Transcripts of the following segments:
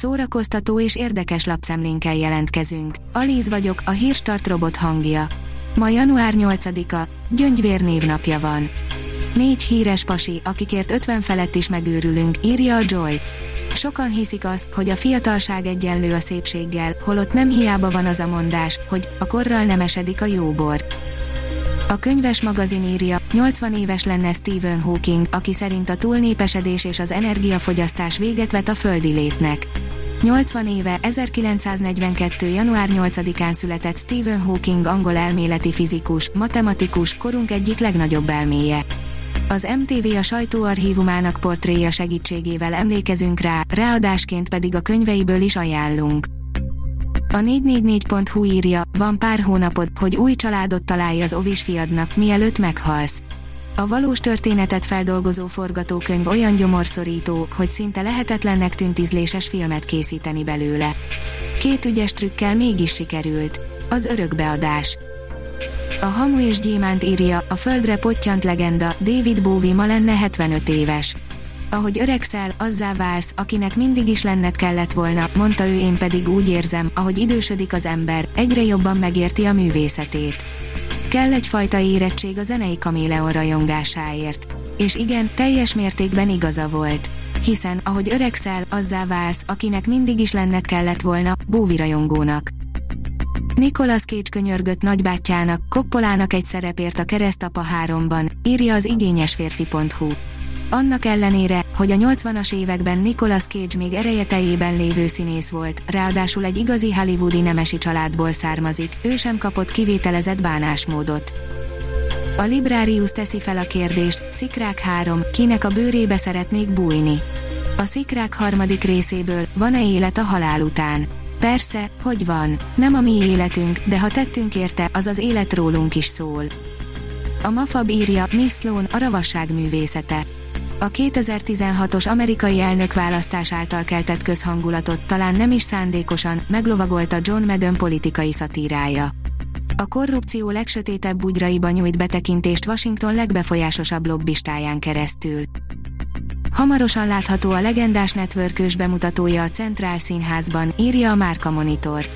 szórakoztató és érdekes lapszemlénkkel jelentkezünk. Alíz vagyok, a hírstart robot hangja. Ma január 8-a, Gyöngyvér névnapja van. Négy híres pasi, akikért 50 felett is megőrülünk, írja a Joy. Sokan hiszik azt, hogy a fiatalság egyenlő a szépséggel, holott nem hiába van az a mondás, hogy a korral nem esedik a jóbor. A könyves magazin írja, 80 éves lenne Stephen Hawking, aki szerint a túlnépesedés és az energiafogyasztás véget vet a földi létnek. 80 éve, 1942. január 8-án született Stephen Hawking angol elméleti fizikus, matematikus, korunk egyik legnagyobb elméje. Az MTV a sajtóarchívumának portréja segítségével emlékezünk rá, ráadásként pedig a könyveiből is ajánlunk. A 444.hu írja, van pár hónapod, hogy új családot találj az ovis fiadnak, mielőtt meghalsz. A valós történetet feldolgozó forgatókönyv olyan gyomorszorító, hogy szinte lehetetlennek tűnt ízléses filmet készíteni belőle. Két ügyes trükkel mégis sikerült. Az örökbeadás. A Hamu és Gyémánt írja, a földre pottyant legenda, David Bowie ma lenne 75 éves. Ahogy öregszel, azzá válsz, akinek mindig is lenned kellett volna, mondta ő én pedig úgy érzem, ahogy idősödik az ember, egyre jobban megérti a művészetét. Kell egyfajta érettség a zenei kaméleon rajongásáért. És igen, teljes mértékben igaza volt. Hiszen, ahogy öregszel, azzá válsz, akinek mindig is lenned kellett volna, Bóvi rajongónak. Nicolas Cage könyörgött nagybátyjának, Koppolának egy szerepért a keresztapa háromban, írja az igényesférfi.hu. Annak ellenére, hogy a 80-as években Nicolas Cage még ereje lévő színész volt, ráadásul egy igazi hollywoodi nemesi családból származik, ő sem kapott kivételezett bánásmódot. A Librarius teszi fel a kérdést, Szikrák 3, kinek a bőrébe szeretnék bújni. A Szikrák harmadik részéből, van-e élet a halál után? Persze, hogy van, nem a mi életünk, de ha tettünk érte, az az élet rólunk is szól. A Mafab írja, Miss Sloan, a ravasság művészete a 2016-os amerikai elnökválasztás által keltett közhangulatot talán nem is szándékosan meglovagolta John Madden politikai szatírája. A korrupció legsötétebb bugyraiba nyújt betekintést Washington legbefolyásosabb lobbistáján keresztül. Hamarosan látható a legendás networkös bemutatója a Centrál Színházban, írja a Márka Monitor.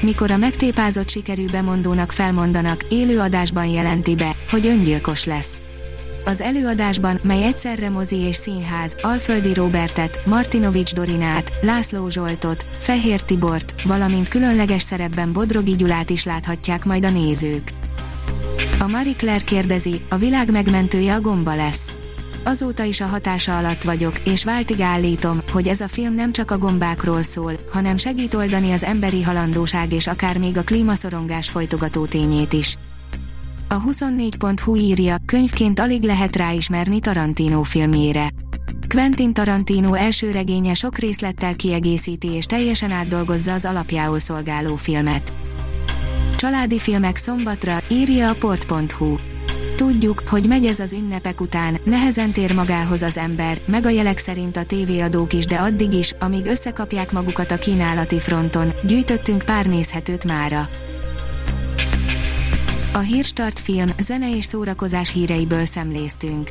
Mikor a megtépázott sikerű bemondónak felmondanak, élő adásban jelenti be, hogy öngyilkos lesz. Az előadásban, mely egyszerre mozi és színház, Alföldi Robertet, Martinovics Dorinát, László Zsoltot, Fehér Tibort, valamint különleges szerepben Bodrogi Gyulát is láthatják majd a nézők. A Marie Claire kérdezi, a világ megmentője a gomba lesz. Azóta is a hatása alatt vagyok, és váltig állítom, hogy ez a film nem csak a gombákról szól, hanem segít oldani az emberi halandóság és akár még a klímaszorongás folytogató tényét is. A 24.hu írja, könyvként alig lehet ráismerni Tarantino filmjére. Quentin Tarantino első regénye sok részlettel kiegészíti és teljesen átdolgozza az alapjául szolgáló filmet. Családi filmek szombatra, írja a port.hu. Tudjuk, hogy megy ez az ünnepek után, nehezen tér magához az ember, meg a jelek szerint a tévéadók is, de addig is, amíg összekapják magukat a kínálati fronton, gyűjtöttünk pár nézhetőt mára. A Hírstart film, zene és szórakozás híreiből szemléztünk.